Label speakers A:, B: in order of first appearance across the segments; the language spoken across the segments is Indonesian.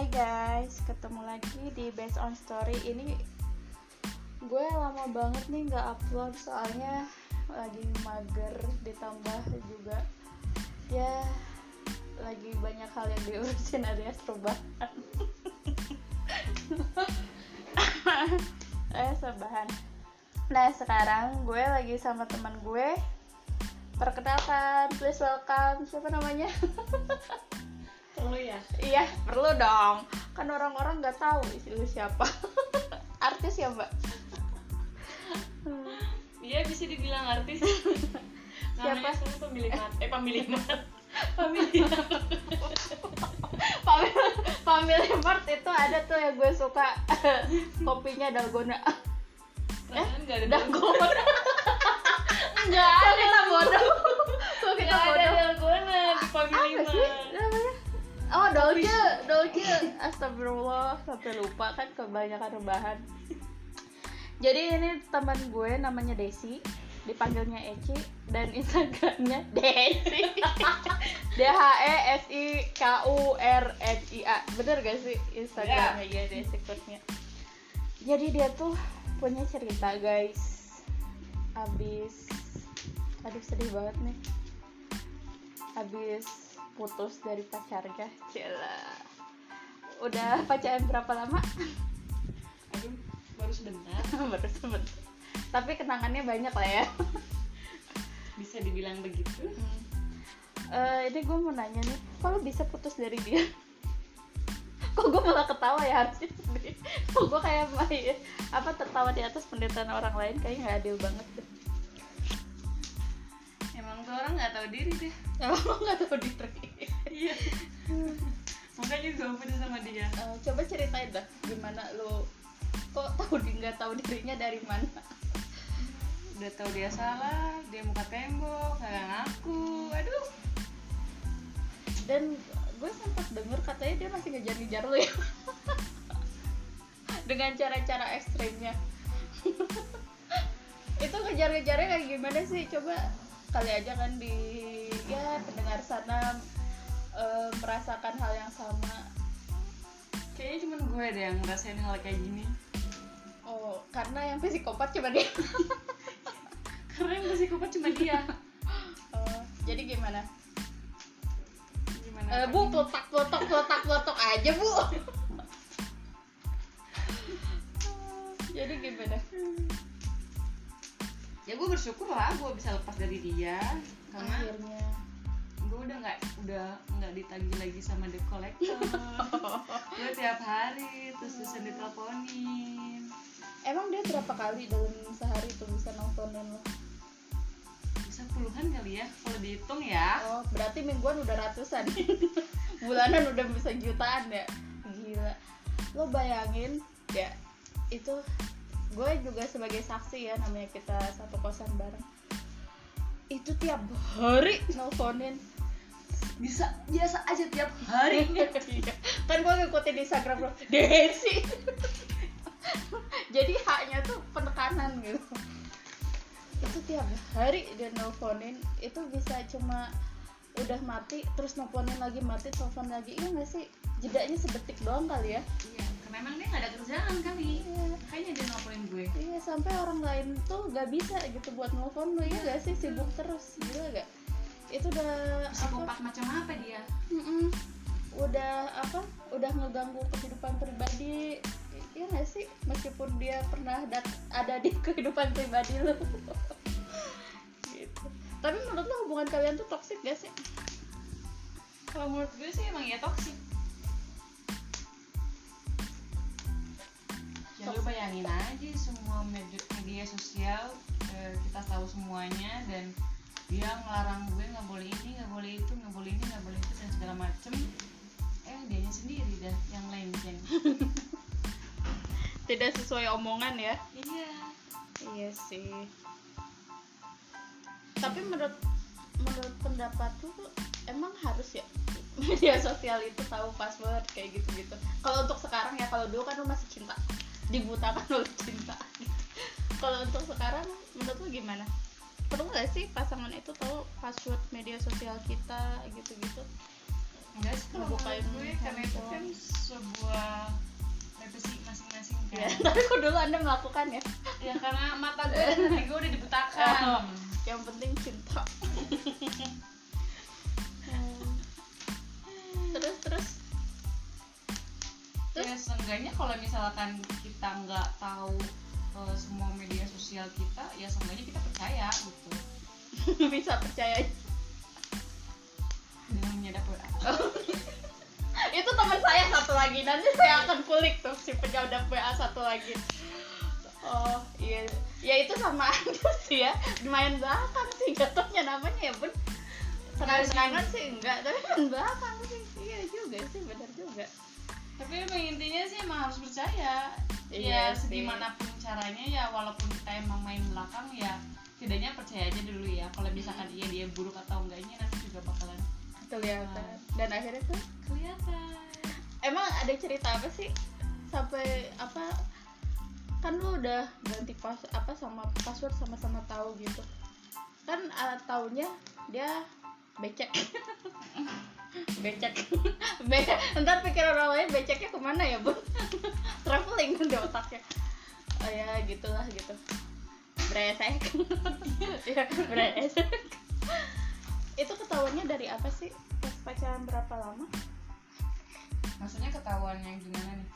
A: Hai guys, ketemu lagi di Based on Story. Ini gue lama banget nih nggak upload soalnya lagi mager ditambah juga ya lagi banyak hal yang diurusin alias rebahan eh rebahan Nah sekarang gue lagi sama teman gue. Perkenalkan, please welcome Siapa namanya?
B: Perlu ya?
A: Iya, perlu dong. Kan orang-orang nggak tahu lu siapa. Artis ya, Mbak?
B: Iya bisa dibilang artis.
A: Siapa?
B: Sekarang pemilik mat. Eh pemilik mat. Pemilik
A: Family Mart itu ada tuh yang gue suka kopinya dalgona.
B: Eh, enggak ada
A: Dalgona. Enggak ada kita bodoh. Kita
B: ada
A: bodoh? Oh, Dolce, Dolce. Astagfirullah, sampai lupa kan kebanyakan rebahan. Jadi ini teman gue namanya Desi, dipanggilnya Eci dan Instagramnya Desi. D H E S I K U R N I A. Bener gak sih Instagramnya ya Desi Kurnia? Jadi dia tuh punya cerita guys. Abis, aduh sedih banget nih. Abis putus dari pacarnya, Cila. Udah pacaran berapa lama?
B: Aduh, baru sebentar.
A: Baru sebentar. Tapi kenangannya banyak lah ya.
B: Bisa dibilang begitu.
A: Eh, ini gue mau nanya nih, kok lo bisa putus dari dia? Kok gue malah ketawa ya harusnya sedih. Kok gue kayak apa tertawa di atas penderitaan orang lain kayaknya nggak adil banget deh.
B: Emang tuh orang nggak tahu diri deh.
A: Emang lo nggak tahu diri.
B: Iya. Makanya gue putus sama dia.
A: Eh, coba ceritain dah gimana lo kok tahu di nggak tahu dirinya dari mana?
B: Udah tahu dia salah, dia muka tembok, kagak ngaku. Aduh.
A: dan gue sempat denger katanya dia masih ngejar-ngejar lo ya dengan cara-cara ekstrimnya itu ngejar-ngejarnya kayak gimana sih coba kali aja kan di ya pendengar sana eh, merasakan hal yang sama
B: Kayaknya cuma gue deh yang ngerasain hal kayak gini.
A: oh karena yang psikopat coba dia
B: Karena yang psikopat cuma dia.
A: Oh, jadi gimana
B: Gimana?
A: Eh, bu peletak peletok peletak peletok aja bu jadi gimana
B: ya gue bersyukur lah gue bisa lepas dari dia karena
A: akhirnya
B: gue udah nggak udah nggak ditagih lagi sama debt collector gue tiap hari terus terusan diteleponin
A: Emang dia berapa kali dalam sehari tuh bisa nelfonin lo?
B: bisa puluhan kali ya kalau dihitung ya
A: Oh, berarti mingguan udah ratusan. Bulanan udah bisa jutaan ya. Gila. Lo bayangin ya itu gue juga sebagai saksi ya namanya kita satu kosan bareng. Itu tiap hari nelfonin.
B: bisa biasa aja tiap hari.
A: Iya. kan gue ngikutin di Instagram lo Desi. Jadi haknya tuh penekanan gitu. Itu tiap hari dia nelfonin. Itu bisa cuma udah mati terus nelfonin lagi mati telepon lagi. Iya nggak sih? Jedanya sedetik doang kali ya?
B: Iya karena emang dia nggak ada kerjaan kali.
A: Iya.
B: Makanya dia nelponin gue.
A: Iya sampai orang lain tuh gak bisa gitu buat nelfon lo ya gak sih? Sibuk terus gila gak itu udah apa?
B: Psikopat macam apa dia?
A: Mm-mm. udah apa? Udah ngeganggu kehidupan pribadi. Iya nggak sih? Meskipun dia pernah dat- ada di kehidupan pribadi lo gitu. Tapi menurut lo hubungan kalian tuh toksik gak sih?
B: Kalau menurut gue sih emang ya toksik lu bayangin aja semua media, sosial eh, kita tahu semuanya dan dia ngelarang gue nggak boleh ini nggak boleh itu nggak boleh ini nggak boleh itu dan segala macem. Eh dianya sendiri dah yang lenceng
A: tidak sesuai omongan ya?
B: Iya.
A: Iya sih. Tapi menurut menurut pendapat lu emang harus ya? Media sosial itu tahu password kayak gitu-gitu. Kalau untuk sekarang ya kalau dulu kan lu masih cinta dibutakan oleh cinta. Kalau untuk sekarang menurut lu gimana? Perlu nggak sih pasangan itu tahu password media sosial kita gitu-gitu?
B: Enggak sih kalau menurut gue karena itu kan sebuah privasi masing-masing
A: ya
B: kan
A: tapi kok dulu anda melakukan ya?
B: Ya karena mata gue dan hati gue udah dibutakan.
A: Oh, yang penting cinta. Hmm. terus terus
B: ya seenggaknya kalau misalkan kita nggak tahu eh, semua media sosial kita ya seenggaknya kita percaya gitu.
A: Bisa percaya.
B: Dengan menyadap WA
A: itu teman saya satu lagi nanti saya akan kulik tuh si penyadap WA satu lagi. Oh iya. Ya itu sama aja sih ya. Main belakang sih jatuhnya namanya ya bun. Senang senangan sih enggak tapi main belakang sih. Iya juga sih benar juga
B: tapi emang intinya sih emang harus percaya.
A: Iya
B: ya
A: sih.
B: segimanapun caranya ya walaupun kita emang main belakang ya setidaknya percaya aja dulu ya. Kalau misalkan iya dia buruk atau enggaknya nanti juga bakalan
A: kelihatan. Dan akhirnya tuh?
B: Kelihatan.
A: Emang ada cerita apa sih? Sampai apa? Kan lu udah ganti pas apa sama password sama-sama tahu gitu. Kan uh, taunya dia becek. Becek. Be ntar pikir orang lain beceknya ke mana ya bun? Traveling di otaknya. Oh ya gitulah gitu. Bresek. Ya bresek. Itu ketahuannya dari apa sih? Pas pacaran berapa lama?
B: Maksudnya ketahuan yang gimana nih?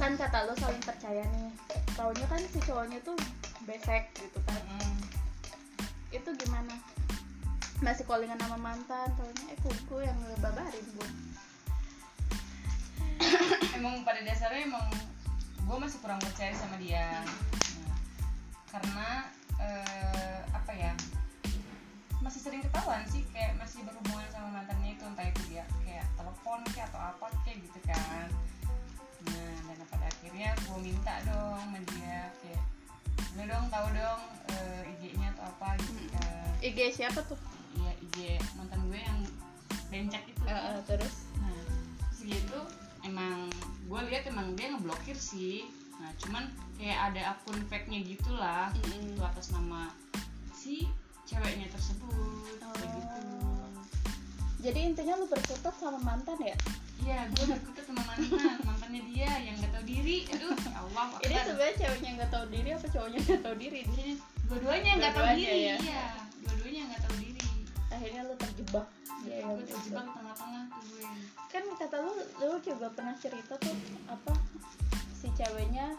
A: Kan kata lo saling percaya nih. Taunya kan si cowoknya tuh besek gitu kan.
B: Mm-mm.
A: itu gimana masih callingan sama mantan taunya eh kuku yang ngebabarin bu
B: emang pada dasarnya emang gue masih kurang percaya sama dia. Nah, karena eh, apa ya masih sering ketahuan sih kayak masih berhubungan sama mantannya itu entah itu dia kayak telepon kayak atau apa kayak gitu kan. Nah dan pada akhirnya gue minta dong sama dia kayak udah dong tahu dong eh, IG-nya atau apa gitu kan.
A: IG siapa tuh
B: iya IG mantan gue yang bencak itu
A: Eh, eh, terus
B: Nah, terus gitu emang gue lihat emang dia ngeblokir sih. Nah, cuman kayak ada akun fake-nya gitulah
A: Mm-mm.
B: itu atas nama si ceweknya tersebut kayak gitu.
A: Oh. jadi intinya lu berkutat sama mantan ya
B: Iya, gue berkutat sama mantan, mantannya dia yang gak tahu diri. Aduh, ya Allah.
A: ini sebenarnya ceweknya nggak tahu diri apa cowoknya nggak tahu diri
B: Ini dua-duanya nggak tahu
A: Dua-duanya,
B: diri.
A: ya.
B: Iya, dua-duanya nggak tahu diri.
A: Akhirnya lu terjebak
B: Ya,
A: Iya,
B: gue terjebak tengah-tengah tuh gue.
A: kan kata lu lu juga pernah cerita tuh apa si ceweknya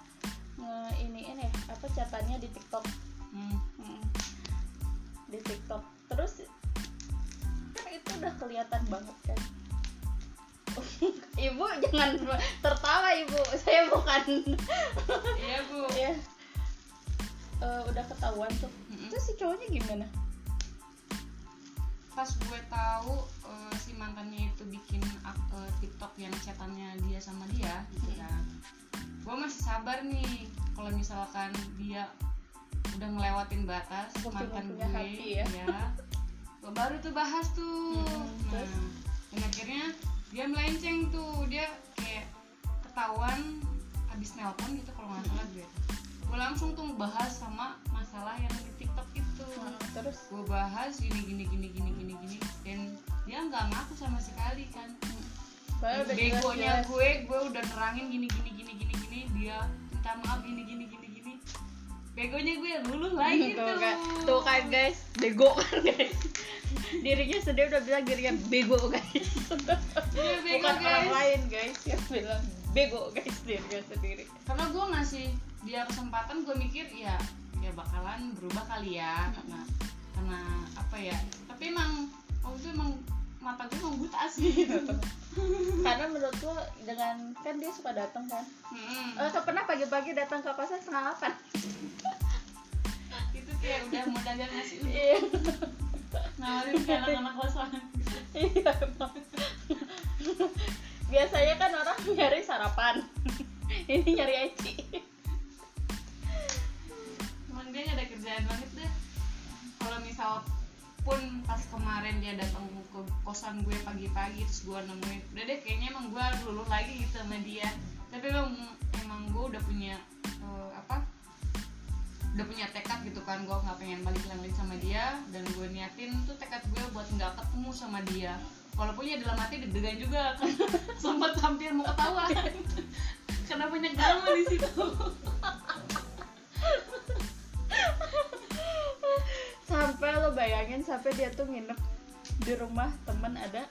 A: nge iniin ya apa catatannya di TikTok
B: Hmm.
A: Mm. di TikTok terus kan itu udah kelihatan banget kan ibu jangan tertawa ibu saya bukan
B: Iya, Bu.
A: ya Eh, udah ketahuan tuh
B: Mm-mm.
A: terus si cowoknya gimana
B: pas gue tahu eh, si mantannya itu bikin eh, TikTok yang chatannya dia sama dia gitu
A: Hmm.
B: kan gue masih sabar nih kalau misalkan dia udah ngelewatin batas
A: Masih
B: mantan gue
A: hati ya.
B: gue baru tuh bahas tuh
A: Hmm,
B: nah
A: terus?
B: dan akhirnya dia melenceng tuh dia kayak ketahuan habis nelpon gitu kalau nggak salah gue gue langsung tuh bahas sama masalah yang di TikTok itu
A: Hmm, terus
B: gue bahas gini gini gini gini gini gini dan dia nggak ngaku sama sekali kan begonya gue gue udah nerangin gini gini gini gini gini dia minta maaf gini gini gini gini begonya gue luluh lagi
A: tuh
B: tuh
A: kan tuh kan guys bego kan guys dirinya sendiri udah bilang dirinya bego guys
B: Iya, bego,
A: bukan orang
B: guys.
A: lain guys yang bilang bego guys dirinya sendiri
B: karena gue ngasih dia kesempatan gue mikir ya ya bakalan berubah kali ya karena karena apa ya tapi emang waktu itu emang mata gue emang buta sih.
A: Karena menurut gua dengan kan dia suka datang kan?
B: Mm-mm.
A: eh pernah pagi-pagi datang ke kosan setengah delapan?
B: Itu kayak udah mau dagang nasi uduk.
A: Iya.
B: Nawarin ke anak-anak kosan
A: Iya, biasanya kan orang nyari sarapan. Ini nyari eci
B: pun pas kemarin dia datang ke kosan gue pagi-pagi terus gue nemuin udah deh kayaknya emang gue luluh lagi gitu sama dia. Tapi emang emang gue udah punya eh, apa udah punya tekad gitu kan gue nggak pengen balik lagi sama dia dan gue niatin tuh tekad gue buat nggak ketemu sama dia. Walaupun ya dalam hati deg-degan juga kan sempat hampir mau ketawa banyak drama di situ
A: bayangin sampai dia tuh nginep di rumah temen ada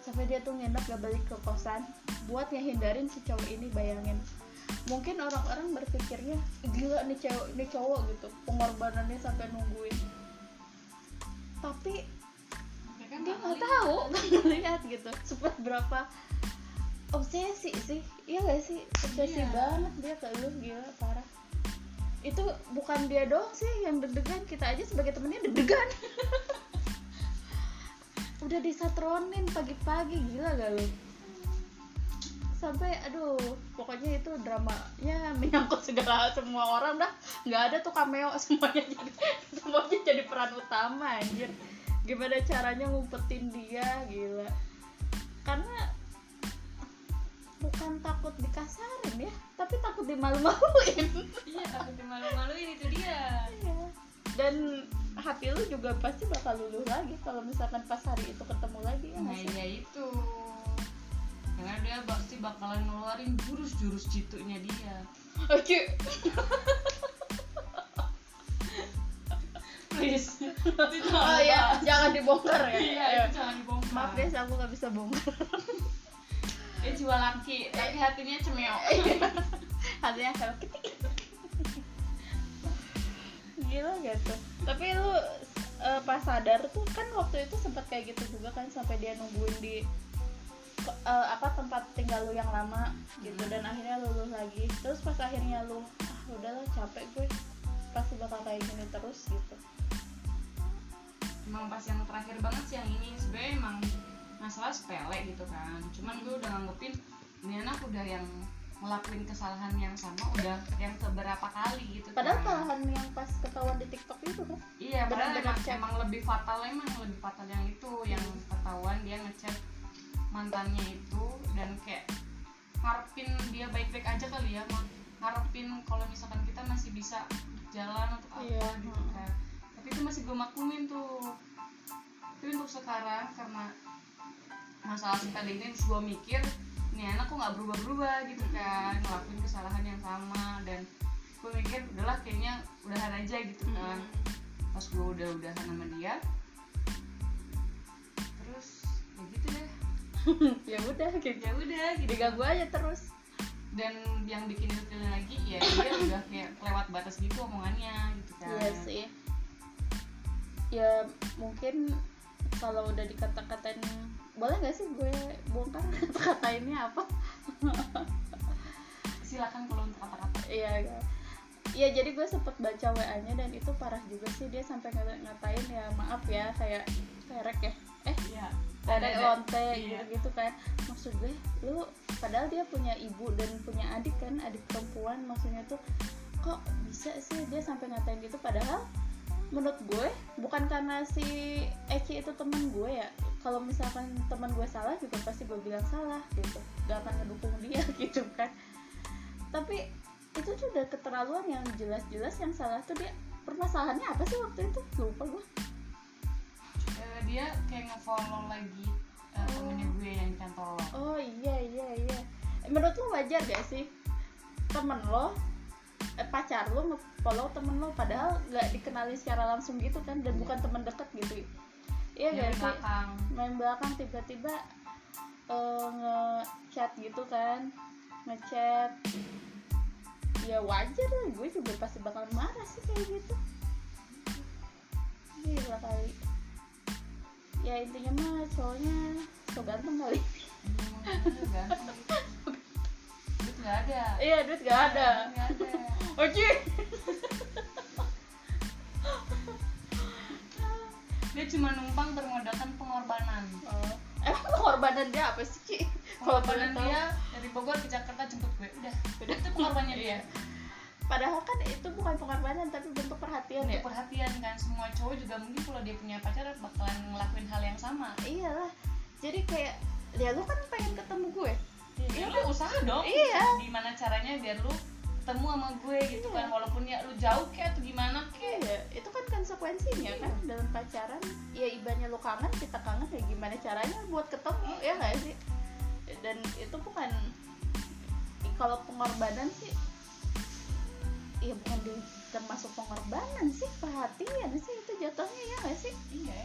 A: sampai dia tuh nginep gak balik ke kosan. Buat ngehindarin si cowok ini bayangin. Mungkin orang-orang berpikirnya gila nih cowok nih cowok gitu. Pengorbanannya sampai nungguin. Tapi
B: mereka
A: dia
B: nggak
A: tahu nggak ngeliat gitu. Sempat berapa obsesi sih? Iya gak sih? Obsesi
B: Iya.
A: banget dia ke lu gila parah itu bukan dia doang sih yang deg-degan kita aja sebagai temennya deg-degan. Udah disatronin pagi-pagi gila gak lu? Sampai aduh pokoknya itu dramanya menyangkut segala semua orang dah. Nggak ada tuh cameo semuanya jadi semuanya jadi peran utama anjir. Gimana caranya ngumpetin dia gila. Karena tapi takut dimalu-maluin.
B: Iya takut dimalu-maluin itu dia.
A: Iya. dan hati lu juga pasti bakal luluh lagi kalau misalkan pas hari itu ketemu lagi ya
B: nah iya itu. Karena dia pasti bakalan ngeluarin jurus-jurus jitunya dia.
A: Oke.
B: please.
A: Oh ya, jangan dibongkar ya.
B: iya itu jangan dibongkar.
A: Maaf guys, aku nggak bisa bongkar.
B: dia jiwa laki tapi hatinya cemeo
A: Hatinya kalau ketik. Gila gitu. Tapi lu eh, pas sadar tuh kan waktu itu sempat kayak gitu juga kan sampai dia nungguin di eh, apa tempat tinggal lu yang lama gitu dan akhirnya luluh lagi. Terus pas akhirnya lu ah udahlah capek gue pasti bakal kayak gini terus gitu.
B: emang pas yang terakhir banget sih yang ini sebenarnya emang masalah sepele gitu kan cuman gue udah nganggepin ini anak udah yang ngelakuin kesalahan yang sama udah yang keberapa kali gitu
A: Padahal
B: kan.
A: kesalahan yang pas ketahuan di TikTok itu kan.
B: iya padahal emang, emang lebih fatal emang lebih fatal yang itu yang ketahuan dia ngechat mantannya itu dan kayak ngarepin dia baik-baik aja kali ya ngarepin kalau misalkan kita masih bisa jalan untuk apa
A: Iya,
B: gitu
A: hmm.
B: kan tapi itu masih gue maklumin tuh tapi untuk sekarang karena masalah cinta ini gue mikir ini anak kok nggak berubah-berubah? gitu kan ngelakuin kesalahan yang sama. Dan gue mikir udahlah kayaknya udahan aja gitu kan. Pas gue udah udahan sama dia terus ya gitu deh.
A: Ya udah gitu.
B: ya udah gitu.
A: Diganggu aja terus.
B: dan yang bikin ilfil lagi ya dia udah kayak lewat batas gitu omongannya gitu kan.
A: Iya sih. Ya mungkin kalau udah dikata-katain boleh nggak sih gue bongkar kata-katainnya apa?
B: silakan kalau untuk kata-kata
A: Iya. kan. Iya jadi gue sempet baca WA-nya dan itu parah juga sih dia sampai ngata- ngatain ya maaf ya kayak terek ya eh
B: iya
A: terek
B: Ada-
A: lonte
B: iya.
A: gitu gitu kan maksud gue lu padahal dia punya ibu dan punya adik kan adik perempuan maksudnya tuh kok bisa sih dia sampai ngatain gitu padahal menurut gue bukan karena si Eci itu teman gue ya. Kalau misalkan teman gue salah juga pasti gue bilang salah gitu. Gak akan ngedukung dia gitu kan. Tapi itu tuh udah keterlaluan yang jelas-jelas yang salah tuh dia. Permasalahannya apa sih waktu itu? Lupa gue
B: Eh, dia kayak nge-follow lagi eh,
A: Oh.
B: temennya gue yang cantol
A: oh iya iya iya. Menurut lo wajar gak sih temen lo pacar lo nge-follow temen lo padahal nggak dikenali secara langsung gitu kan dan bukan teman dekat gitu. Iya gak sih? main belakang tiba-tiba eh, nge-chat gitu kan ngechat. Ya wajar lah gue juga pasti bakal marah sih kayak gitu. Gila kali. Ya intinya mah cowoknya so ganteng kali.
B: Ganteng gitu. duit nggak ada.
A: Iya duit gak ada.
B: Nggak ada.
A: Oke.
B: Dia cuma numpang bermodalkan pengorbanan.
A: Oh, emang pengorbanan dia apa sih? Kalau
B: pengorbanan dia dari Bogor ke Jakarta jemput gue. Udah. Udah. Itu pengorbanannya dia.
A: Padahal kan itu bukan pengorbanan tapi bentuk perhatian ya.
B: untuk perhatian kan. Semua cowok juga mungkin kalau dia punya pacar bakalan ngelakuin hal yang sama.
A: Iyalah. Jadi kayak ya lu kan pengen ketemu gue.
B: Ya lu usaha dong
A: Iya.
B: gimana caranya biar lu ketemu sama gue gitu
A: Iya.
B: kan walaupun ya lu jauh kayak atau gimana kayak
A: Iya, itu kan konsekuensinya kan dalam jalan pacaran ya ibaratnya lu kangen kita kangen ya gimana caranya buat ketemu ya nggak sih? Dan itu bukan kalau pengorbanan sih ya bukan di, termasuk pengorbanan sih perhatian sih itu jatuhnya ya nggak sih?
B: Iya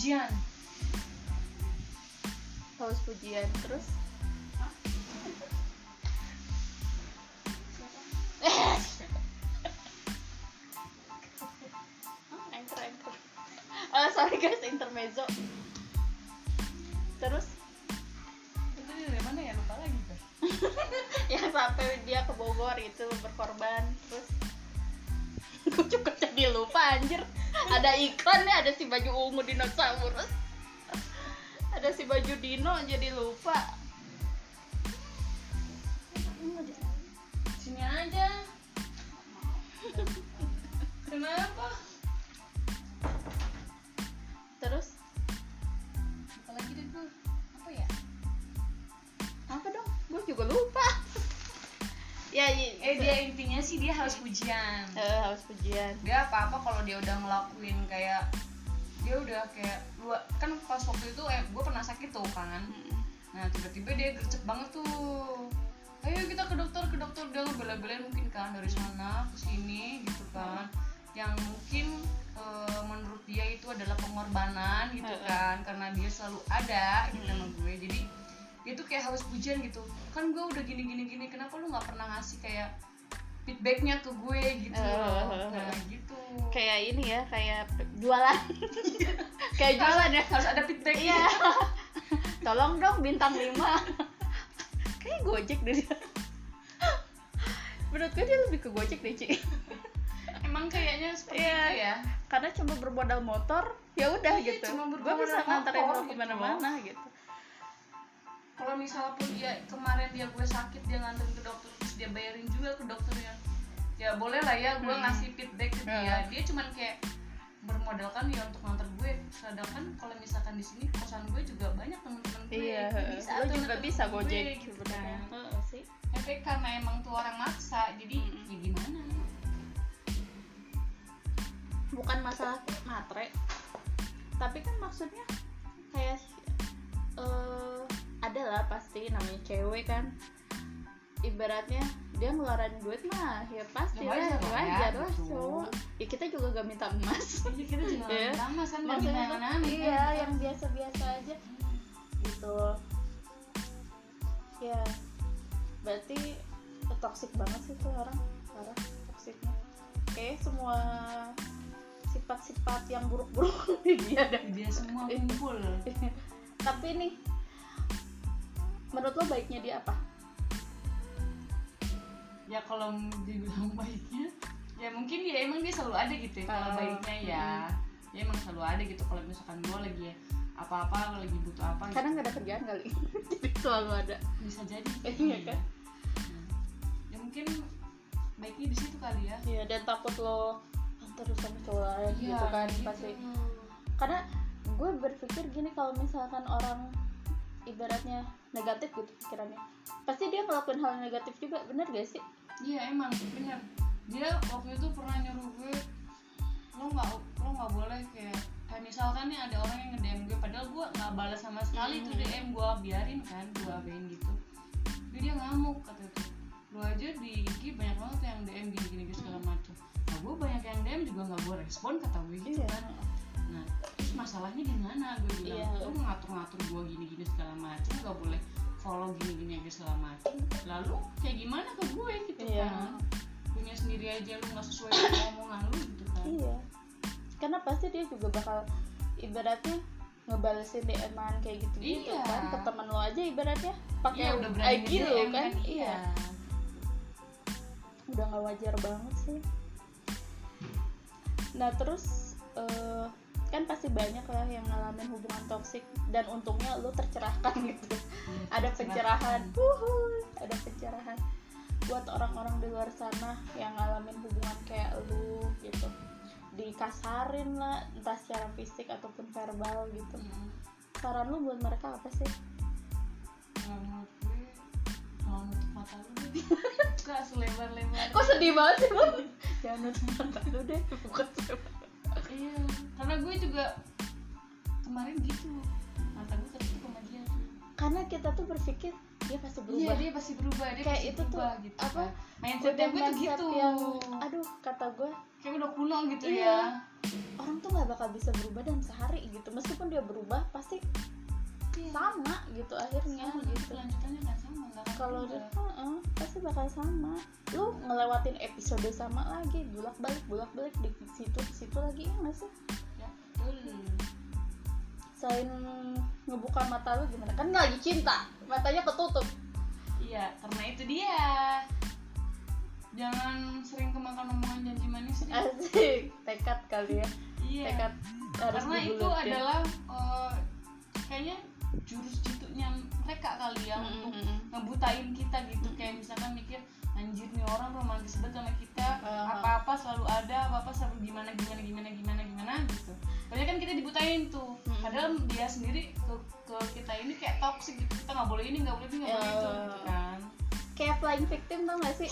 B: pujian.
A: Haus pujian terus? Oh, anchor anchor. Oh sorry guys intermezzo. Terus?
B: Itu dari mana ya? Lupa lagi guys
A: yang sampai dia ke Bogor itu berkorban terus? Gue juga jadi lupa anjir ada iklannya ada si baju ungu dinosaurus. Ada si baju dino jadi lupa.
B: Sini aja. Kenapa sih dia harus pujian.
A: Eh, harus pujian.
B: Dia apa apa kalau dia udah ngelakuin kayak dia udah kayak gua kan pas waktu itu eh gue pernah sakit tuh kan. Nah tiba-tiba dia gercep banget tuh. Ayo kita ke dokter ke dokter. Dia ngebela-belain mungkin kan dari sana ke sini gitu kan. Yang mungkin eh, menurut dia itu adalah pengorbanan gitu kan. Karena dia selalu ada gitu sama gue. Jadi dia tuh kayak harus pujian gitu. Kan gue udah gini gini gini kenapa lu nggak pernah ngasih kayak feedbacknya ke gue gitu.
A: Heeh.
B: nah gitu.
A: Kayak ini ya kayak jualan. Kayak jualan ya.
B: harus ada feedback
A: iya. Tolong dong bintang 5 kayak gojek deh menurut gue dia lebih ke gojek deh Ci.
B: Emang kayaknya seperti
A: Iya.
B: itu ya.
A: Karena cuma bermodal motor ya udah
B: Iya,
A: gitu.
B: cuma
A: gue bisa nganterin lo
B: ke
A: mana-mana gitu
B: kalau misalnya pun dia kemarin dia gue sakit dia nganterin ke dokter terus dia bayarin juga ke dokternya. Ya boleh lah ya gue
A: Hmm.
B: ngasih feedback ke dia.
A: Hmm.
B: dia cuman kayak bermodalkan dia untuk nganter gue. Sedangkan kalau misalkan di sini kosan gue juga banyak teman-teman gue.
A: Iya
B: Bisa
A: lo juga bisa
B: gue,
A: gojek
B: gitu
A: sebenarnya.
B: Kan.
A: Heeh sih.
B: Tapi karena emang tuh orang maksa jadi
A: Mm-mm.
B: ya gimana?
A: Bukan masalah matre. Tapi kan maksudnya kayak eh ada lah pasti namanya cewek kan. Ibaratnya dia ngeluarin duit mah ya pasti
B: Ya
A: lah
B: wajar lah ya,
A: wajar lah
B: gitu.
A: cowok. Ya kita juga gak minta emas.
B: Jadi kita juga kan nggak
A: maksudnya
B: minta
A: tuh,
B: yang aneh
A: iya
B: kan.
A: yang biasa-biasa aja. Gitu. Ya. Berarti toxic banget sih tuh orang parah toksiknya kayak semua sifat-sifat yang buruk-buruk di dia ada
B: dia semua kumpul.
A: Tapi nih menurut lo baiknya dia apa?
B: Ya kalau dibilang baiknya ya mungkin ya emang dia selalu ada gitu ya kalau
A: Oh,
B: baiknya ya ya emang selalu ada gitu. Kalau misalkan gue lagi ya apa-apa lagi butuh apa gitu.
A: karena nggak ada kerjaan kali. Jadi selalu ada.
B: Bisa jadi.
A: Iya kan?
B: Nah, ya mungkin baiknya di situ kali ya.
A: Iya dan takut lo terus sama cowok lain
B: Iya,
A: gitu kan
B: gitu.
A: pasti. Karena gue berpikir gini kalau misalkan orang ibaratnya negatif gitu pikirannya. Pasti dia ngelakuin hal negatif juga bener gak sih?
B: Iya emang bener. Dia waktu itu pernah nyuruh gue lo nggak lo nggak boleh kayak kayak misalkan nih ada orang yang nge-DM gue padahal gue nggak balas sama sekali tuh
A: Hmm.
B: DM gue biarin kan gue abain gitu. Jadi dia ngamuk kata tuh lo aja di IG banyak banget yang DM gini gini segala macam nah gue banyak yang DM juga nggak gue respon kata gue gitu kan nah terus masalahnya di mana? Gue bilang
A: Iya.
B: lo ngatur-ngatur gue gini-gini segala macam nggak boleh follow gini-gini aja segala macam lalu kayak gimana ke gue gitu
A: Iya.
B: kan? Punya sendiri aja lu nggak sesuai dengan omongan lu gitu kan?
A: Iya. Karena pasti dia juga bakal ibaratnya ngebalesin DM-an kayak gitu gitu
B: Iya.
A: kan ke teman lo aja ibaratnya. Pakai
B: Iya, udah berani
A: IG lo
B: nge-DM
A: kan? iya. Udah nggak wajar banget sih. Nah terus eh, kan pasti banyak lah yang ngalamin hubungan toksik dan untungnya lu tercerahkan gitu.
B: Iya,
A: ada pencerahan. Wuhu, ada pencerahan buat orang-orang di luar sana yang ngalamin hubungan kayak lu gitu. Dikasarin lah entah secara fisik ataupun verbal gitu.
B: Mm.
A: saran lu buat mereka apa sih?
B: Kalau menurut gue jangan nutup mata lu deh buka selebar lebar
A: kok sedih banget sih bu? Jangan nutup mata lu deh bukan siapa
B: iya karena gue juga kemarin gitu mata gue tertutup sama dia. Tuh
A: karena kita tuh berpikir dia pasti
B: iya
A: berubah
B: dia pasti berubah dia
A: Kayak
B: pasti
A: itu tuh,
B: berubah gitu.
A: apa,
B: kan. mindsetnya gue tuh gitu.
A: yang aduh kata gue.
B: Kayak udah kuno gitu
A: Iya.
B: ya.
A: Orang tuh nggak bakal bisa berubah dalam sehari gitu. Meskipun dia berubah pasti Sama gitu akhirnya
B: Sama,
A: gitu.
B: sama
A: kalau
B: berubah.
A: dia heeh, pasti bakal sama. Lu ngelewatin episode sama lagi bulak balik bulak balik di situ di situ lagi ya nggak sih?
B: Ya betul.
A: Selain ngebuka mata lu gimana? Kan lagi cinta matanya ketutup.
B: Iya karena itu dia. Jangan sering kemakan omongan janji manis deh
A: asik tekad kali ya.
B: Iya.
A: Tekad harus
B: karena itu adalah eh, kayaknya jurus jitu-nya mereka kali ya
A: Mm,
B: untuk ngebutain kita gitu. Kayak misalkan mikir anjir nih orang romantis banget sama kita
A: Uh-huh.
B: apa-apa selalu ada apa-apa selalu gimana gimana gimana gimana gimana gitu. Padahal kan kita dibutain tuh.
A: Mm.
B: padahal dia sendiri ke, ke kita ini kayak toxic gitu. Kita nggak boleh ini nggak boleh ini nggak boleh itu
A: Ya.
B: gitu kan.
A: Kayak flying victim tau gak sih?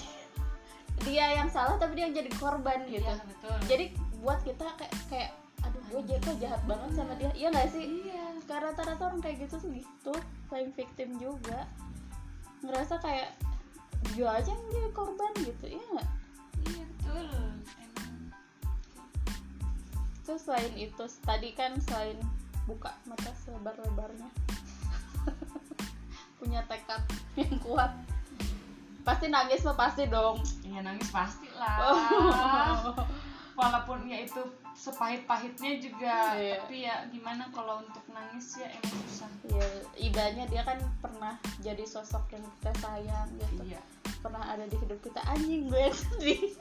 A: Dia yang salah tapi dia yang jadi korban gitu.
B: iya betul.
A: Jadi buat kita kayak kayak aduh gue jatuh jahat banget sama dia. Iya gak sih?
B: Iya.
A: Karena rata-rata orang kayak gitu tuh gitu flying victim juga. Ngerasa kayak dia aja yang jadi korban gitu. Iya nggak?
B: Iya betul. Emang.
A: Terus selain itu tadi kan selain buka mata selebar-lebarnya. Punya tekad yang kuat. Pasti nangis mah pasti dong.
B: Iya nangis pasti lah.
A: Oh.
B: walaupun ya itu sepahit-pahitnya juga.
A: Iya.
B: tapi ya gimana kalau untuk nangis ya emang susah.
A: Ya ibanya dia kan pernah jadi sosok yang kita sayang gitu.
B: Iya.
A: Pernah ada di hidup kita anjing gue sedih.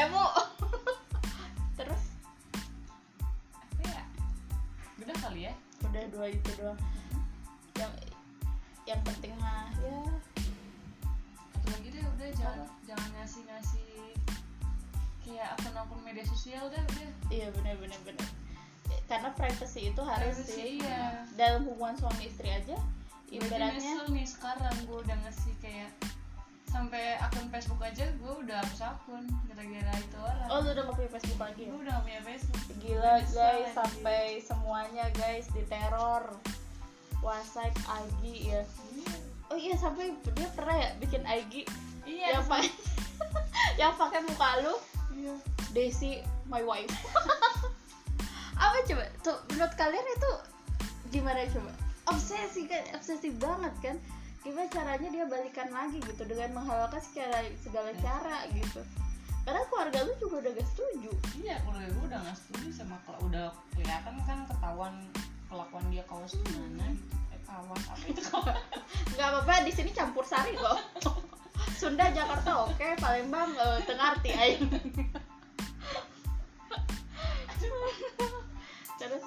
A: Emo. Terus?
B: Apa ya? Udah kali ya?
A: Udah dua itu doang. Yang yang penting mah ya.
B: Satu lagi deh udah jangan jangan ngasih ngasih kayak akun-akun media sosial deh udah.
A: Iya benar benar benar karena privacy itu harus
B: Privacy,
A: sih.
B: iya.
A: dalam hubungan suami istri aja ibaratnya.
B: nyesel nih sekarang gue udah ngasih kayak sampai akun Facebook aja gue udah hapus akun gara-gara itu orang.
A: Oh lu udah nggak punya Facebook lagi ya?
B: Gue udah gak punya Facebook.
A: Gila
B: Nyesel
A: guys
B: anjir.
A: sampai semuanya guys diteror. WhatsApp IG ya.
B: Iya.
A: oh iya sampai dia pernah ya bikin IG
B: iya
A: yang pakai yang pakai muka lu
B: iya.
A: Desi my wife. Apa coba? Tuh menurut kalian itu gimana coba? Obsesi kan obsesi banget kan? Gimana caranya dia balikan lagi gitu dengan menghalalkan segala segala cara gitu? Karena keluarga lu juga udah gak setuju.
B: Iya keluarga gue udah gak setuju sama kalau udah kelihatan kan ketahuan kelakuan dia kawas gimana. Gitu eh kawas apa itu kawas
A: nggak apa-apa di sini campur sari kok Sunda Jakarta oke. Palembang eh, Tengarti ayo. Terus?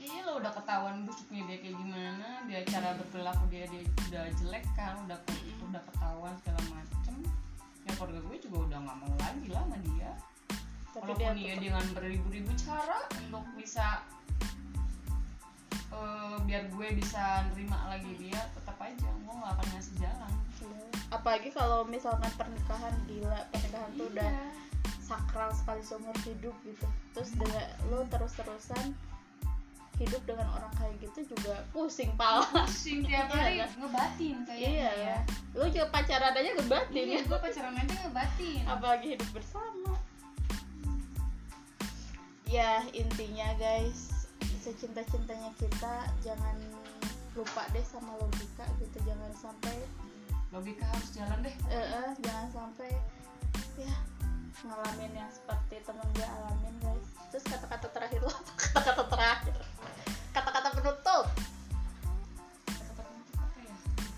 B: Iya lo udah ketahuan busuknya dia kayak gimana dia cara berperilaku dia dia udah jelek kan udah udah ketahuan segala macem. Ya keluarga gue juga udah nggak mau lagi lah sama dia.
A: Tapi dia
B: walaupun dia
A: tetap-
B: dengan beribu-ribu cara untuk bisa eh, biar gue bisa nerima lagi dia tetap aja. Gue nggak akan ngasih jalan
A: apalagi kalau misalkan pernikahan gila pernikahan tuh udah
B: Iya.
A: sakral sekali seumur hidup gitu. Terus dengan lo terus-terusan hidup dengan orang kayak gitu juga pusing pala.
B: Pusing tiap
A: Iya,
B: hari
A: kan?
B: ngebatin kayaknya
A: iya.
B: ya.
A: Lo juga pacaran aja ngebatin.
B: Iya
A: ya
B: gue pacaran aja ngebatin.
A: Apalagi hidup bersama. Ya intinya guys secinta-cintanya kita jangan lupa deh sama logika gitu. Jangan sampai
B: logika harus jalan deh.
A: Eh, eh, jangan sampai ya ngalamin yang seperti temen gue alamin guys. Terus kata-kata terakhir lo kata-kata terakhir. Kata-kata penutup.
B: Kata penutup apa ya?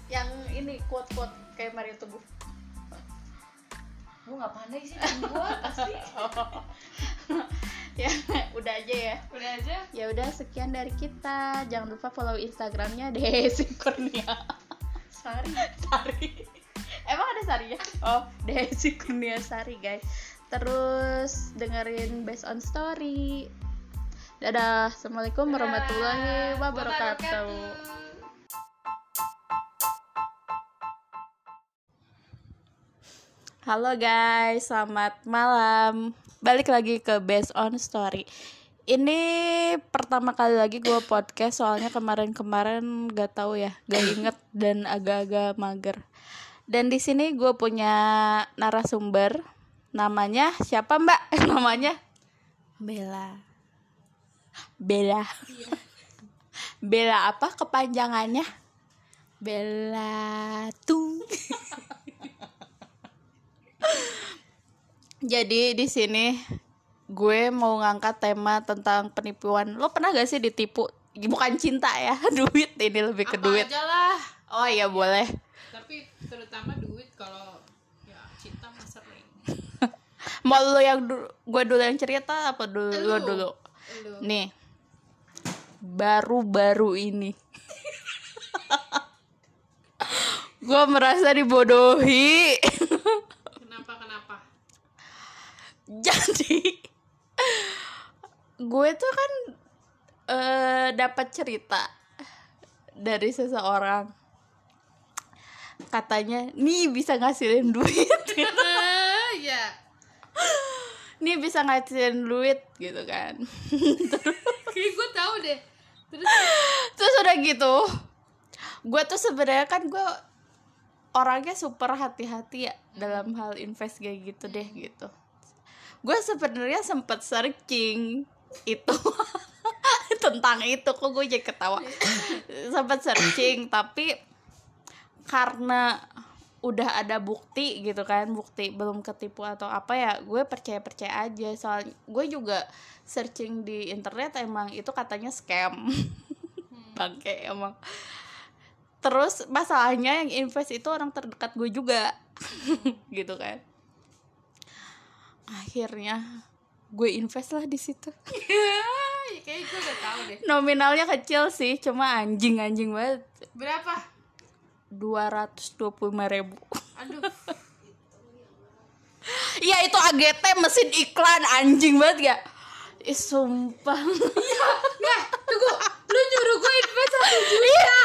A: Yang ini quote-quote kayak Mario Teguh.
B: Gue nggak pandai sih gue pasti.
A: Ya udah aja ya.
B: Udah aja?
A: Ya udah sekian dari kita. Jangan lupa follow instagramnya Desi Kurnia
B: sari.
A: Sari. Emang ada Sari ya? Oh Desi Kurnia Sari guys. Terus dengerin based on story. Dadah. Assalamualaikum warahmatullahi wabarakatuh
B: Wabarakatuh.
A: Halo guys, selamat malam. Balik lagi ke Based on Story. Ini pertama kali lagi gue podcast soalnya kemarin-kemarin gak tahu ya, gak inget dan agak-agak mager. Dan di sini gue punya narasumber, namanya siapa Mbak? namanya Bella. Bella. Bella apa kepanjangannya? Bella tuh. Jadi di sini gue mau ngangkat tema tentang penipuan. Lo pernah gak sih ditipu? Bukan cinta ya, duit ini lebih ke
C: apa
A: duit.
C: aja lah
A: Oh iya boleh.
C: tapi terutama duit kalau ya cinta sering
A: Mau lo yang dulu, gue dulu yang cerita apa dulu lo
C: Lu.
A: dulu?
C: lu
A: Nih, baru-baru ini. gue merasa dibodohi.
C: kenapa kenapa
A: jadi gue tuh kan eh dapat cerita dari seseorang. Katanya nih bisa ngasilin duit.
C: Ya
A: nih bisa ngasilin duit gitu kan.
C: Kayak gue tahu deh. Terus?
A: Terus udah gitu gue tuh sebenarnya kan gue orangnya super hati-hati ya dalam hal invest kayak gitu deh gitu gue sebenarnya sempet searching itu. Tentang itu kok gue jadi ketawa. Sempet searching tapi karena udah ada bukti gitu kan bukti belum ketipu atau apa ya gue percaya percaya aja. Soal gue juga searching di internet emang itu katanya scam. Bangke emang. Terus masalahnya yang invest itu orang terdekat gue juga. Gitu kan akhirnya gue invest lah di situ.
C: Ya kayak gue udah tahu deh.
A: Nominalnya kecil sih cuma anjing anjing banget.
C: Berapa?
A: 225 ribu.
C: Aduh.
A: Iya itu AGT mesin iklan anjing banget ya Ih sumpah.
C: Nggak tunggu. Lu nyuruh gue invest satu juta.
A: Iya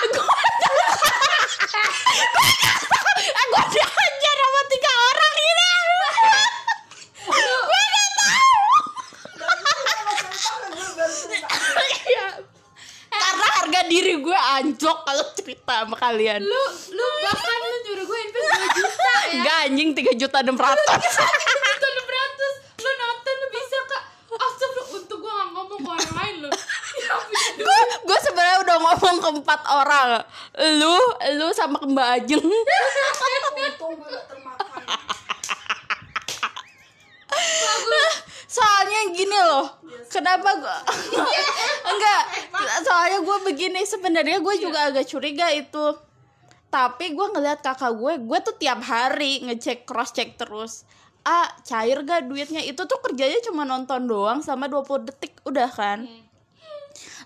A: Gue dihajar sama tiga orang harga diri gue anjlok kalau cerita sama kalian.
C: Lu lu bahkan lu nyuruh gue invest dua juta ya.
A: Enggak anjing 3 juta 600
C: juta enam ratus. Lu nonton lu bisa kak. Astagfirullah untuk gue gak ngomong ke orang lain lu. Ya
A: gue gue sebenarnya udah ngomong ke empat orang. Lu lu sama ke mbak Ajeng. Soalnya gini loh kenapa gue enggak. Soalnya gue begini sebenarnya gue juga agak curiga itu. Tapi gue ngeliat kakak gue gue tuh tiap hari ngecek cross check terus. Ah cair gak duitnya? Itu tuh kerjanya cuma nonton doang sama 20 detik udah kan?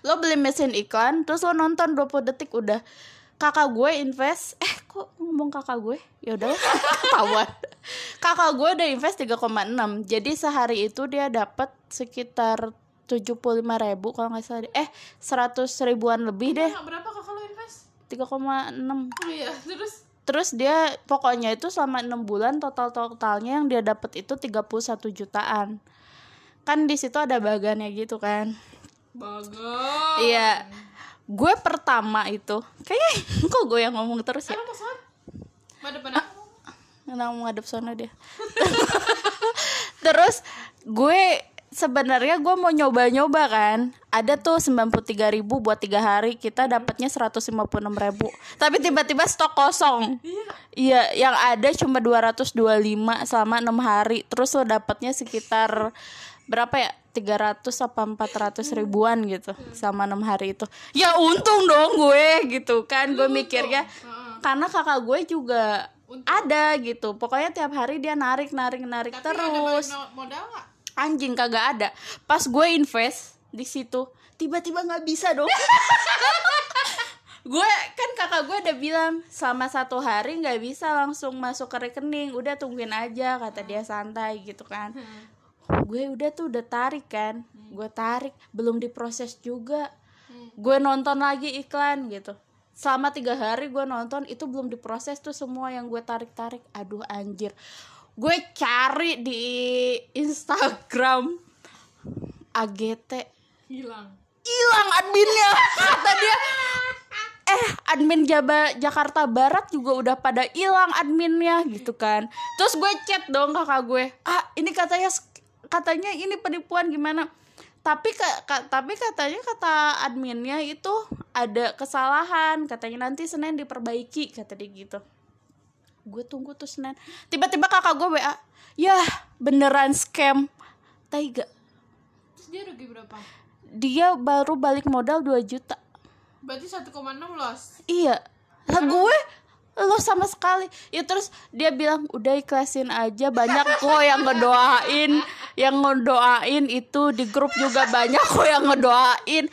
A: Lo beli mesin iklan terus lo nonton 20 detik udah kakak gue invest. Eh kok ngomong kakak gue? Ya udah. Ketahuan. Kakak gue udah invest 3,6 jadi sehari itu dia dapat sekitar 75 ribu kalau nggak salah. Eh 100 ribuan lebih deh.
C: berapa kakak lu invest?
A: 3,6
C: oh iya terus?
A: Terus dia pokoknya itu selama enam bulan total totalnya yang dia dapat itu 31 jutaan. Kan di situ ada bagannya gitu kan.
C: Bagus.
A: Iya. Gue pertama itu kayaknya kok gue yang ngomong terus ya.
C: Pada
A: Kenapa mau ngadep sana dia. Terus gue sebenarnya gue mau nyoba-nyoba kan. Ada tuh 93.000 ribu buat tiga hari kita dapatnya 156.000 ribu. Tapi tiba-tiba stok kosong. Iya, yang ada cuma 225 selama enam hari. Terus lo dapatnya sekitar berapa ya? 300 apa 400 ribuan gitu sama enam hari itu. Ya untung dong gue gitu kan. Gue mikirnya karena kakak gue juga ada gitu. Pokoknya tiap hari dia narik narik narik
C: Tapi ada
A: terus.
C: modal gak?
A: Anjing kagak ada. Pas gue invest di situ tiba-tiba nggak bisa dong. gue kan kakak gue udah bilang selama satu hari nggak bisa langsung masuk ke rekening udah tungguin aja kata dia santai gitu kan gue udah tuh udah tarik kan. Gue tarik belum diproses juga.
C: Hmm.
A: gue nonton lagi iklan gitu. Selama tiga hari gue nonton itu belum diproses tuh semua yang gue tarik tarik aduh anjir. Gue cari di Instagram. AGT
C: hilang.
A: Hilang adminnya. Kata dia. Eh admin Jaba Jakarta Barat juga udah pada hilang adminnya gitu kan. Terus gue chat dong kakak gue. Ah ini katanya katanya ini penipuan gimana? Tapi ka- ka- tapi katanya kata adminnya itu ada kesalahan katanya nanti Senin diperbaiki kata dia gitu. Gue tunggu tuh Senin. Tiba-tiba kakak gue WA ya beneran scam. Taiga
C: terus dia rugi berapa?
A: Dia baru balik modal 2 juta.
C: Berarti 1,6 loss?
A: Iya. Lah gue lo sama sekali. Ya terus dia bilang udah ikhlasin aja banyak kok yang ngedoain, yang ngedoain itu di grup juga banyak kok yang ngedoain.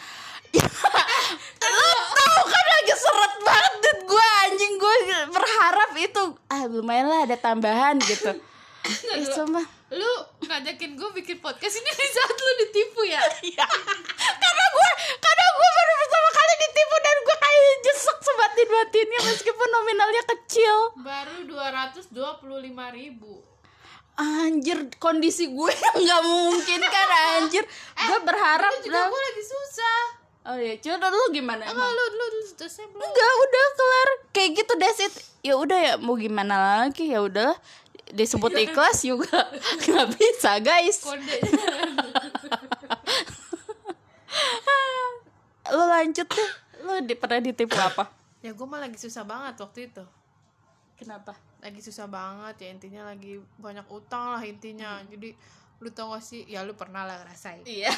A: Ya, lo tau kan lagi seret banget duit gue anjing gue berharap itu ah lumayan lah ada tambahan gitu. Eh, sumpah.
C: Lu ngajakin gue bikin podcast ini di saat lu ditipu ya?
A: Iya. karena gue karena gue baru pertama kali ditipu dan gue kayak jesek sebatin batinnya meskipun nominalnya kecil.
C: Baru 225 ribu.
A: Anjir kondisi gue nggak memungkinkan anjir. Gue berharap
C: juga
A: lah.
C: gue lagi susah.
A: Oh ya coba lu gimana
C: Enggak,
A: emang?
C: lu lu lu selesai belum
A: enggak udah kelar. Kayak gitu that's it. Ya udah ya mau gimana lagi? Ya udahlah disebut ikhlas juga. Nggak bisa guys. Lu lanjut deh. Lu di, pernah ditipu apa?
C: Ya gue mah lagi susah banget waktu itu.
A: Kenapa?
C: Lagi susah banget ya intinya lagi banyak utang lah intinya. Jadi lu tau gak sih? Ya lu pernah lah ngerasain.
A: Iya.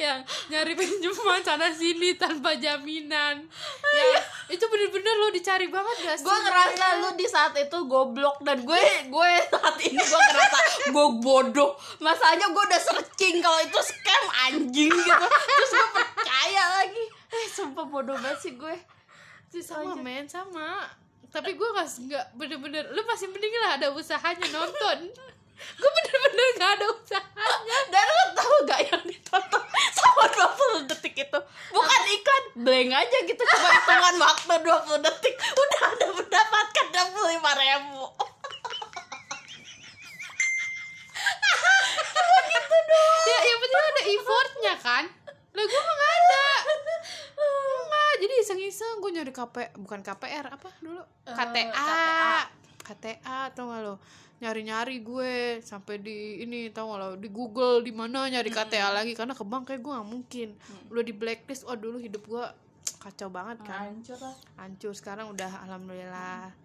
C: Yang nyari pinjaman sana sini tanpa jaminan. Ya itu bener-bener lo dicari banget gak sih?
A: Gue ngerasa lu di saat itu goblok dan gue gue saat ini gue ngerasa gue bodoh. Masalahnya gue udah searching kalau itu scam anjing gitu. Terus gue percaya lagi. Eh sumpah bodoh banget sih gue.
C: Sama men sama. Tapi gue gak nggak bener-bener lu masih mending lah ada usahanya nonton gue bener-bener gak ada usahanya
A: dan lu tahu gak yang ditonton sama 20 detik itu? Bukan iklan blank aja gitu cuma hitungan waktu 20 detik. Udah ada mendapatkan 25 ribu.
C: Ya yang penting ada effortnya kan? Lah gue mah gak ada. Enggak, jadi iseng-iseng gue nyari KP bukan KPR apa dulu?
A: Eh,
C: KTA KTA tau gak lo nyari-nyari gue sampai di ini tau gak lo di Google di mana nyari KTA lagi karena ke bank kayak gue gak mungkin. Udah di blacklist oh dulu hidup gue kacau banget kan.
A: Hancur lah.
C: Hancur sekarang udah alhamdulillah.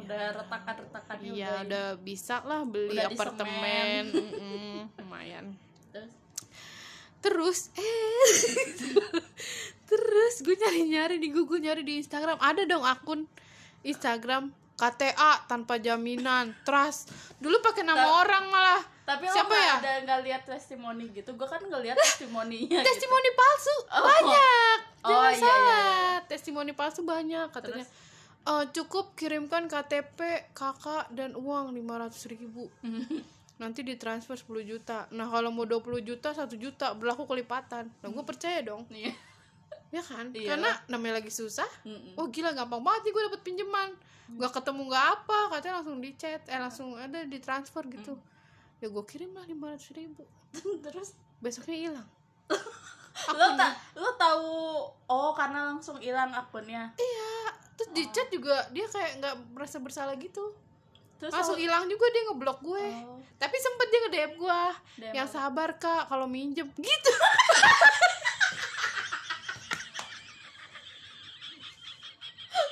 A: Udah retakan-retakannya
C: iya
A: udah
C: udah bisa lah beli
A: Udah
C: apartemen. lumayan.
A: Terus?
C: terus eh terus gue nyari nyari di Google nyari di Instagram. Ada dong akun Instagram KTA tanpa jaminan trust dulu pakai nama
A: Ta-
C: orang malah
A: Tapi
C: Siapa
A: lo
C: ya?
A: ada nggak lihat testimoni gitu? Gue kan nggak lihat testimoninya. gitu.
C: testimoni palsu
A: Oh.
C: banyak
A: Oh,
C: jangan
A: iya, iya,
C: salah testimoni palsu banyak katanya
A: Terus?
C: "Eh, cukup kirimkan KTP kakak dan uang 500.000 ribu nanti ditransfer 10 juta nah kalau mau 20 juta 1 juta berlaku kelipatan nah gue percaya dong
A: Iya.
C: Ya kan?
A: Iyalah.
C: karena namanya lagi susah
A: Mm-mm.
C: oh gila gampang banget nih gue dapet pinjaman gak ketemu gak apa katanya langsung di chat eh langsung ada ditransfer gitu. Ya gue kirim lah 500 ribu.
A: Terus?
C: Besoknya hilang.
A: Lo tak lo tahu oh karena langsung hilang akunnya.
C: iya. Terus di chat juga dia kayak nggak merasa bersalah gitu.
A: Terus
C: langsung hilang juga dia ngeblok gue.
A: Oh.
C: tapi sempet dia nge DM gue
A: DM
C: yang sabar kak kalau minjem. Gitu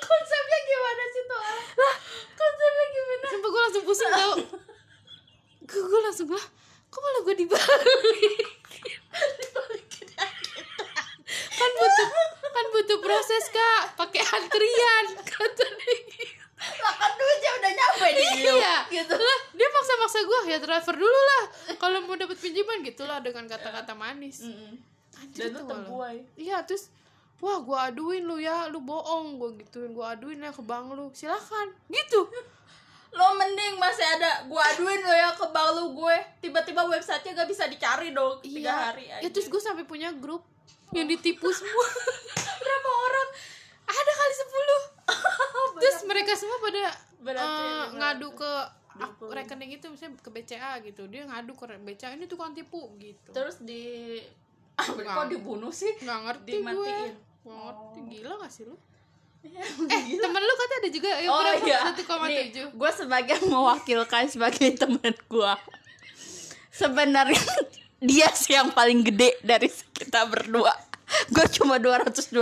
A: konsepnya gimana sih tuh? Lah, konsepnya gimana?
C: sumpah gue langsung pusing tau gue, gue langsung lah kok malah gue dibalik kan butuh kan butuh proses kak pakai antrian kata dia.
A: Lah kan duitnya udah nyampe di
C: iya
A: Gitu.
C: lah dia maksa-maksa gue ya transfer dulu lah kalau mau dapat pinjaman gitulah dengan kata-kata manis
A: Mm-mm.
C: Anjir,
A: Dan
C: lo?
A: terbuai.
C: iya terus wah gue aduin lu ya lu bohong. Gue gituin gue aduin ya ke bank lu. Silakan. Gitu.
A: Lo mending masih ada gua aduin lo ya ke bank lu gue. Tiba-tiba websitenya gak bisa dicari dong tiga hari aja.
C: ya terus gue sampai punya grup yang ditipu semua. Berapa orang? Ada kali 10 terus mereka semua pada
A: Berarti lima
C: ngadu ke ak-
A: puluh.
C: rekening itu misalnya ke BCA gitu. Dia ngadu ke BCA ini tukang tipu gitu.
A: Terus di kok dibunuh sih?
C: nggak ngerti gue.
A: Dimatiin.
C: nggak ngerti gila gak sih lu?
A: Eh
C: eh temen lu kata ada juga ya
A: oh iya.
C: satu koma
A: Nih,
C: tujuh
A: gue sebagai mewakilkan sebagai teman gue sebenarnya dia sih yang paling gede dari kita berdua. Gue cuma 225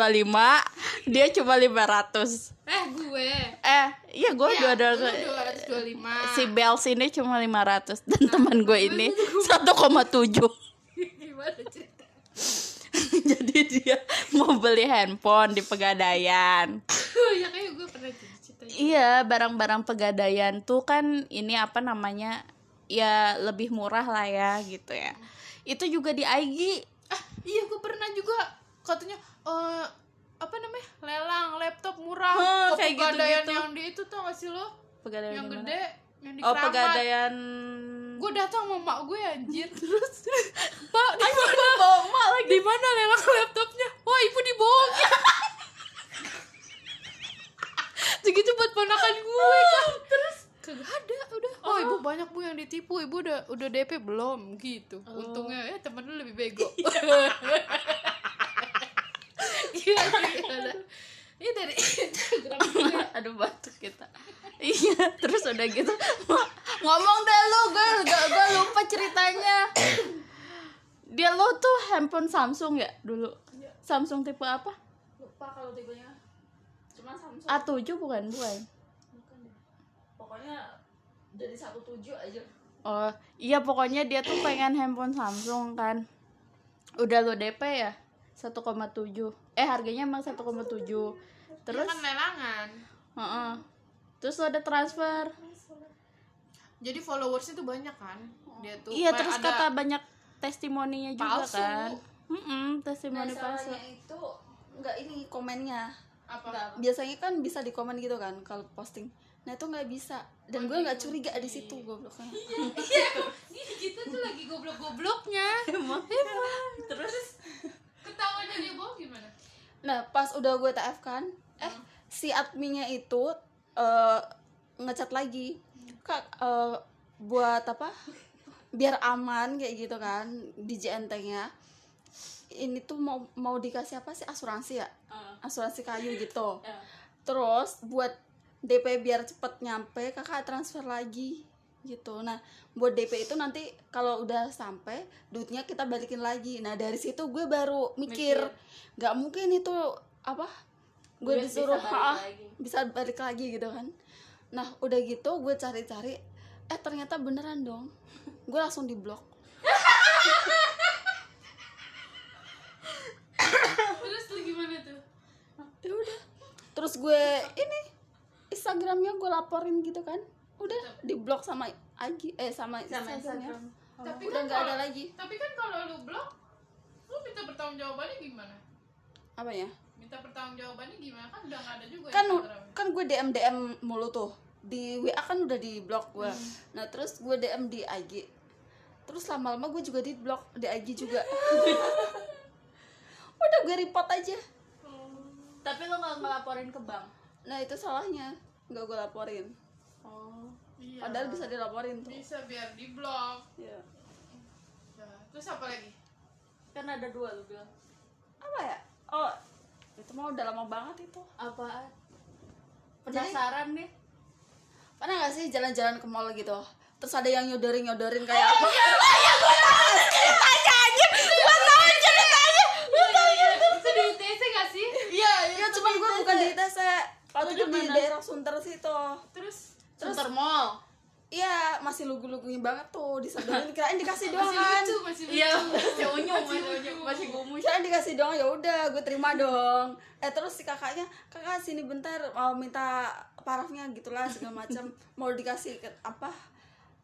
A: dia cuma 500
C: eh gue.
A: Eh iya gue
C: ya,
A: dua
C: lu 225
A: si Bells ini cuma 500 dan teman gue ini 1,7
C: gimana cerita
A: jadi dia mau beli handphone di pegadaian.
C: Ya kayak gue pernah cerita
A: iya barang-barang pegadaian tuh kan ini apa namanya ya lebih murah lah ya gitu ya. Itu juga di IG
C: ah iya gue pernah juga. Katanya eh apa namanya lelang laptop murah. Ke
A: kayak
C: pegadaian
A: gitu-gitu.
C: yang di itu tau gak sih lo?
A: Pegadaian
C: yang gede yang di
A: oh pegadaian
C: gue datang sama mak gue anjir. Terus? Pak di mana?
A: bawa emak lagi.
C: Di mana lelang laptopnya? Wah ibu dibohong segitu buat ponakan gue kan terus? Kagak ada udah. Oh, ibu banyak bu yang ditipu. Ibu udah udah DP belum? Gitu. Untungnya ya temen lu lebih bego. Gila gila ini dari Instagram gue
A: aduh batuk kita. Iya terus udah gitu. Ngomong deh lu gue gue, gue lupa ceritanya. Dia lo tuh handphone Samsung ya dulu? Samsung tipe apa?
C: Lupa kalau tipenya. Cuma Samsung.
A: A7 bukan bukan.
C: Bukan deh. Pokoknya dari satu tujuh aja.
A: Oh iya pokoknya dia tuh pengen handphone Samsung kan. Udah lo DP ya 1,7 eh harganya emang 1,7 terus?
C: kan lelangan.
A: Heeh. terus lo ada transfer.
C: Jadi followersnya tuh banyak kan? Dia tuh
A: iya terus kata banyak testimoninya juga
C: palsu.
A: kan? Mm-mm, testimoni palsu.
D: itu nggak ini komennya.
C: Apa?
D: Biasanya kan bisa di komen gitu kan kalau posting. Nah itu nggak bisa. Dan gue nggak curiga di situ gobloknya.
C: Ih, kita tuh lagi goblok-gobloknya.
A: Emang.
C: Terus ketawanya dia bohong gimana?
D: Nah pas udah gue TF kan eh? si adminnya itu eh, ngecat lagi. Kak eh, buat apa? Biar aman kayak gitu kan di JNT-nya ini tuh mau mau dikasih apa sih? Asuransi ya? Asuransi kayu gitu. Terus buat DP biar cepet nyampe kakak transfer lagi gitu. Nah buat DP itu nanti kalau udah sampai duitnya kita balikin lagi. Nah dari situ gue baru mikir nggak mungkin itu apa gue
A: Duit bisa
D: disuruh
A: balik
D: "Ah,
A: lagi."
D: bisa balik lagi gitu kan. Nah udah gitu gue cari-cari eh ternyata beneran dong. Gue langsung diblok
C: terus tuh gimana tuh?
D: Ya udah. Terus gue ini Instagramnya gue laporin gitu kan udah diblok sama Agi eh sama, Instagramnya
C: tapi
D: udah
C: kan
D: nggak ada
C: kalau-
D: lagi.
C: tapi kan kalau lu blok lu minta pertanggung jawabannya gimana?
D: Apa ya?
C: Minta pertanggung jawabannya gimana? Kan udah nggak ada juga
D: kan
C: Instagramnya.
D: kan gue DM DM mulu tuh. Di WA kan udah di blok gue. Nah terus gue DM di IG terus lama-lama gue juga di blok di IG juga. Udah gue report aja.
A: Tapi lo nggak ngelaporin ke bank?
D: Nah itu salahnya. Nggak gue laporin
A: oh
C: iya.
D: padahal bisa dilaporin tuh.
C: Bisa biar di blok
D: ya.
C: terus apa lagi?
A: Kan ada dua lo bilang.
D: Apa ya? Oh itu mah udah lama banget itu.
A: Apaan? Penasaran nih
D: pernah gak sih jalan-jalan ke mall gitu? Terus ada yang nyodorin nyodorin kayak apa?
C: itu di ITC gak sih?
D: Iya iya cuman gue bukan di ITC waktu
A: Lu
D: itu
A: di
D: daerah Sunter situ.
C: Terus
A: Sunter Mall?
D: Iya masih lugu-lugunya banget tuh disodorin kirain dikasih doang
C: masih
D: kan.
C: lucu masih lucu.
A: iya masih unyu masih unyu masih gumus
D: kirain dikasih doang ya udah gue terima dong. Eh terus si kakaknya kakak sini bentar mau minta parafnya gitulah segala macam mau dikasih ke, apa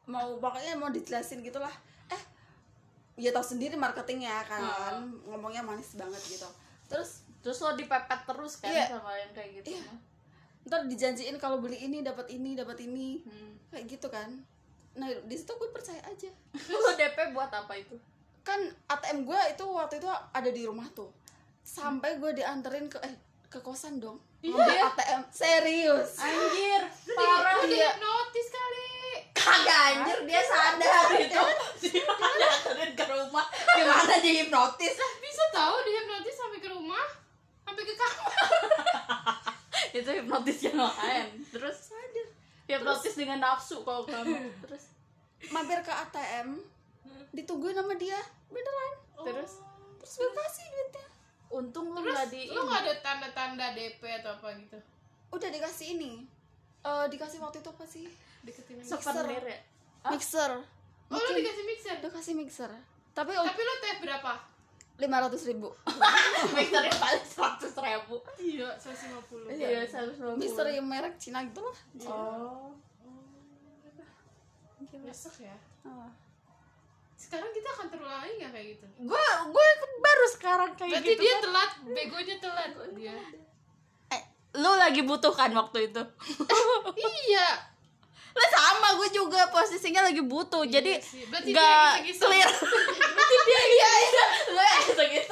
D: mau pokoknya mau dijelasin gitulah. Eh ya tau sendiri marketingnya kan ngomongnya manis banget gitu. Terus
A: terus lo dipepet terus kan
D: Iya.
A: sama yang kayak gitu
D: Iya.
A: mah.
D: Ntar dijanjiin kalau beli ini dapat ini dapat ini
C: Hmm.
D: kayak gitu kan nah di situ gue percaya aja
A: Lu DP buat apa itu?
D: kan ATM gue itu waktu itu ada di rumah tuh sampai gue dianterin ke eh ke kosan dong ngambil ATM serius
A: Anjir,
C: Parah
A: parah.
C: dia notis kali.
A: Kagak anjir dia sadar itu. Dia dianterin ke rumah. Gimana dia hipnotis?
C: Bisa tahu dia notis sampai ke rumah, sampai ke kamar.
A: Itu hipnotis yang lain. Terus sadar. Hipnotis dengan nafsu kalau kamu. Terus?
D: Mampir ke ATM ditungguin sama dia beneran.
A: Terus?
D: Terus gue kasih duitnya.
A: Untung lu
C: Terus
A: nggak di
C: lu nggak ada tanda-tanda DP atau apa gitu?
D: udah dikasih ini. Eh dikasih waktu itu apa sih?
C: Deketin
A: souvenir ya.
D: mixer.
C: Oh lu dikasih mixer.
D: udah kasih mixer. Tapi
C: Tapi lu teh berapa?
D: Lima ratus ribu
A: Mixernya paling seratus ribu.
C: Iya, 150.
A: Iya, seratus lima
D: mixer yang merek Cina gitu lah
A: Oh.
C: Besok ya.
D: Ah.
C: Sekarang kita akan terulang lagi nggak kayak gitu?
A: Gue gue baru sekarang kayak
C: Berarti
A: gitu.
C: dia telat, begonya telat dia.
A: Eh, lu lagi butuh kan waktu itu?
C: iya.
A: Lah sama gue juga posisinya lagi butuh. jadi
C: sih. Berarti
A: nggak clear. Berarti dia iya iya.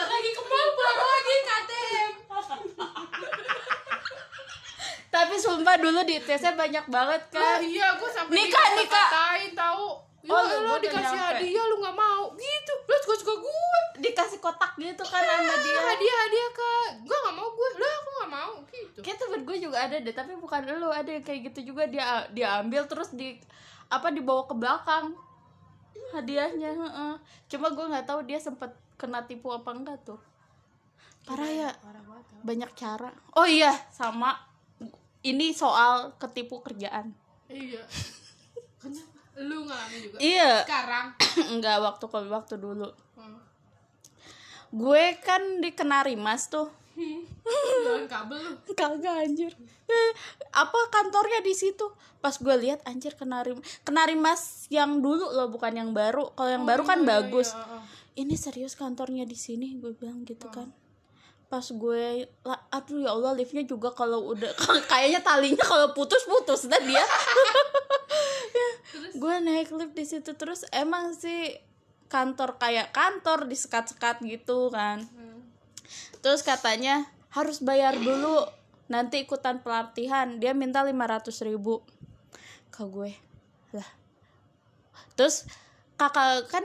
C: Lagi ke mall lagi KTM.
A: Tapi sumpah dulu di tesnya banyak banget kan.
C: iya, gue sampai
A: Nikah, nikah.
C: tahu. Ya
A: Oh, udah
C: dikasih
A: nyampe.
C: hadiah lu nggak mau gitu. Lu suka suka gue.
A: Dikasih kotak gitu kan sama dia.
C: Hadiah hadiah ke gue nggak mau gue. Lah aku nggak mau gitu.
A: Kayak temen gue juga ada deh, tapi bukan lu ada yang kayak gitu juga dia dia ambil terus di apa dibawa ke belakang hadiahnya. heeh. Cuma gue nggak tahu dia sempet kena tipu apa enggak tuh. Parah ya,
C: Parah banget. tau.
A: banyak cara. Oh iya, sama ini soal ketipu kerjaan.
C: Iya. Kenapa? Lu ngalamin juga.
A: Iya,
C: Sekarang.
A: enggak waktu ke waktu dulu.
C: Hmm.
A: Gue kan di Kenari Mas tuh.
C: Jualan kabel.
A: Kagak anjir. Apa kantornya di situ? Pas gue lihat anjir Kenari Kenari Mas yang dulu loh bukan yang baru. Kalau yang baru kan
C: iya,
A: bagus.
C: iya, iya.
A: Ini serius kantornya di sini gue bilang gitu kan. Pas gue aduh ya Allah liftnya juga kalau udah kayaknya talinya kalau putus-putus dah dia. Gue naik lift di situ terus emang sih kantor kayak kantor di sekat-sekat gitu kan. Terus katanya harus bayar dulu nanti ikutan pelatihan. Dia minta 500.000 ribu. Ke gue. Lah. Terus kakak kan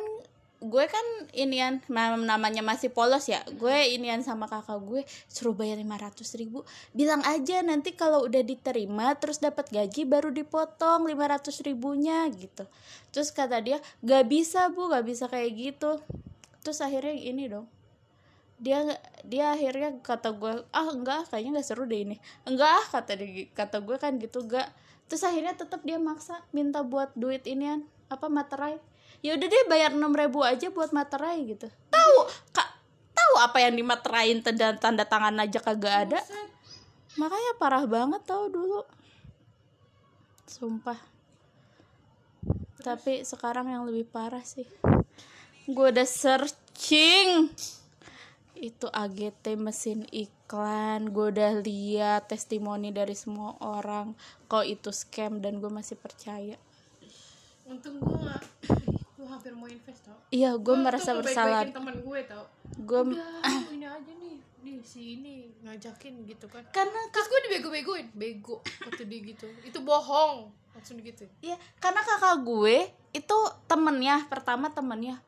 A: gue kan inian nam- namanya masih polos ya gue inian sama kakak gue suruh bayar 500.000 ribu bilang aja nanti kalau udah diterima terus dapat gaji baru dipotong 500 ribunya gitu. Terus kata dia gak bisa bu gak bisa kayak gitu. Terus akhirnya ini dong dia dia akhirnya kata gue ah enggak kayaknya nggak seru deh ini. Enggak kata dia kata gue kan gitu enggak terus akhirnya tetap dia maksa minta buat duit inian apa materai ya udah deh bayar enam ribu aja buat materai gitu. Tahu kak tahu apa yang dimaterain tanda tanda tangan aja kagak ada? Makanya parah banget tau dulu. Sumpah. Tapi sekarang yang lebih parah sih. Gue udah searching. Itu AGT mesin iklan. Gue udah lihat testimoni dari semua orang. Kok itu scam dan gue masih percaya?
C: Untung gue Gue hampir mau invest tau.
A: Iya gue
C: Gua
A: merasa
C: tuh
A: bersalah.
C: temen gue tau.
A: Gue
C: ini aja nih Nih si ini ngajakin gitu kan.
A: Karena
C: Terus gue dibego-begoin. Bego Kata dia gitu. Itu bohong Langsung gitu.
A: Iya, karena kakak gue itu temennya, pertama temennya.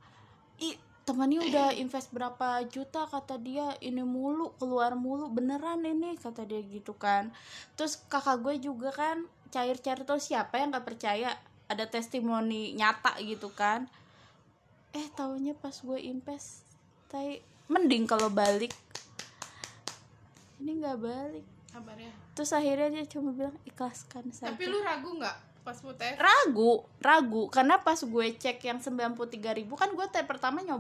A: Ih, temennya udah invest berapa juta kata dia. Ini mulu keluar mulu. Beneran ini kata dia gitu kan. Terus kakak gue juga kan cair-cair terus siapa yang gak percaya ada testimoni nyata gitu kan. Eh taunya pas gue invest tai mending kalau balik. Ini nggak balik.
C: Kabarnya
A: terus akhirnya dia cuma bilang ikhlaskan saja.
C: Tapi lu ragu gak Pas TF
A: ragu ragu. Karena pas gue cek yang 93.000 ribu kan gue tes pertama nyoba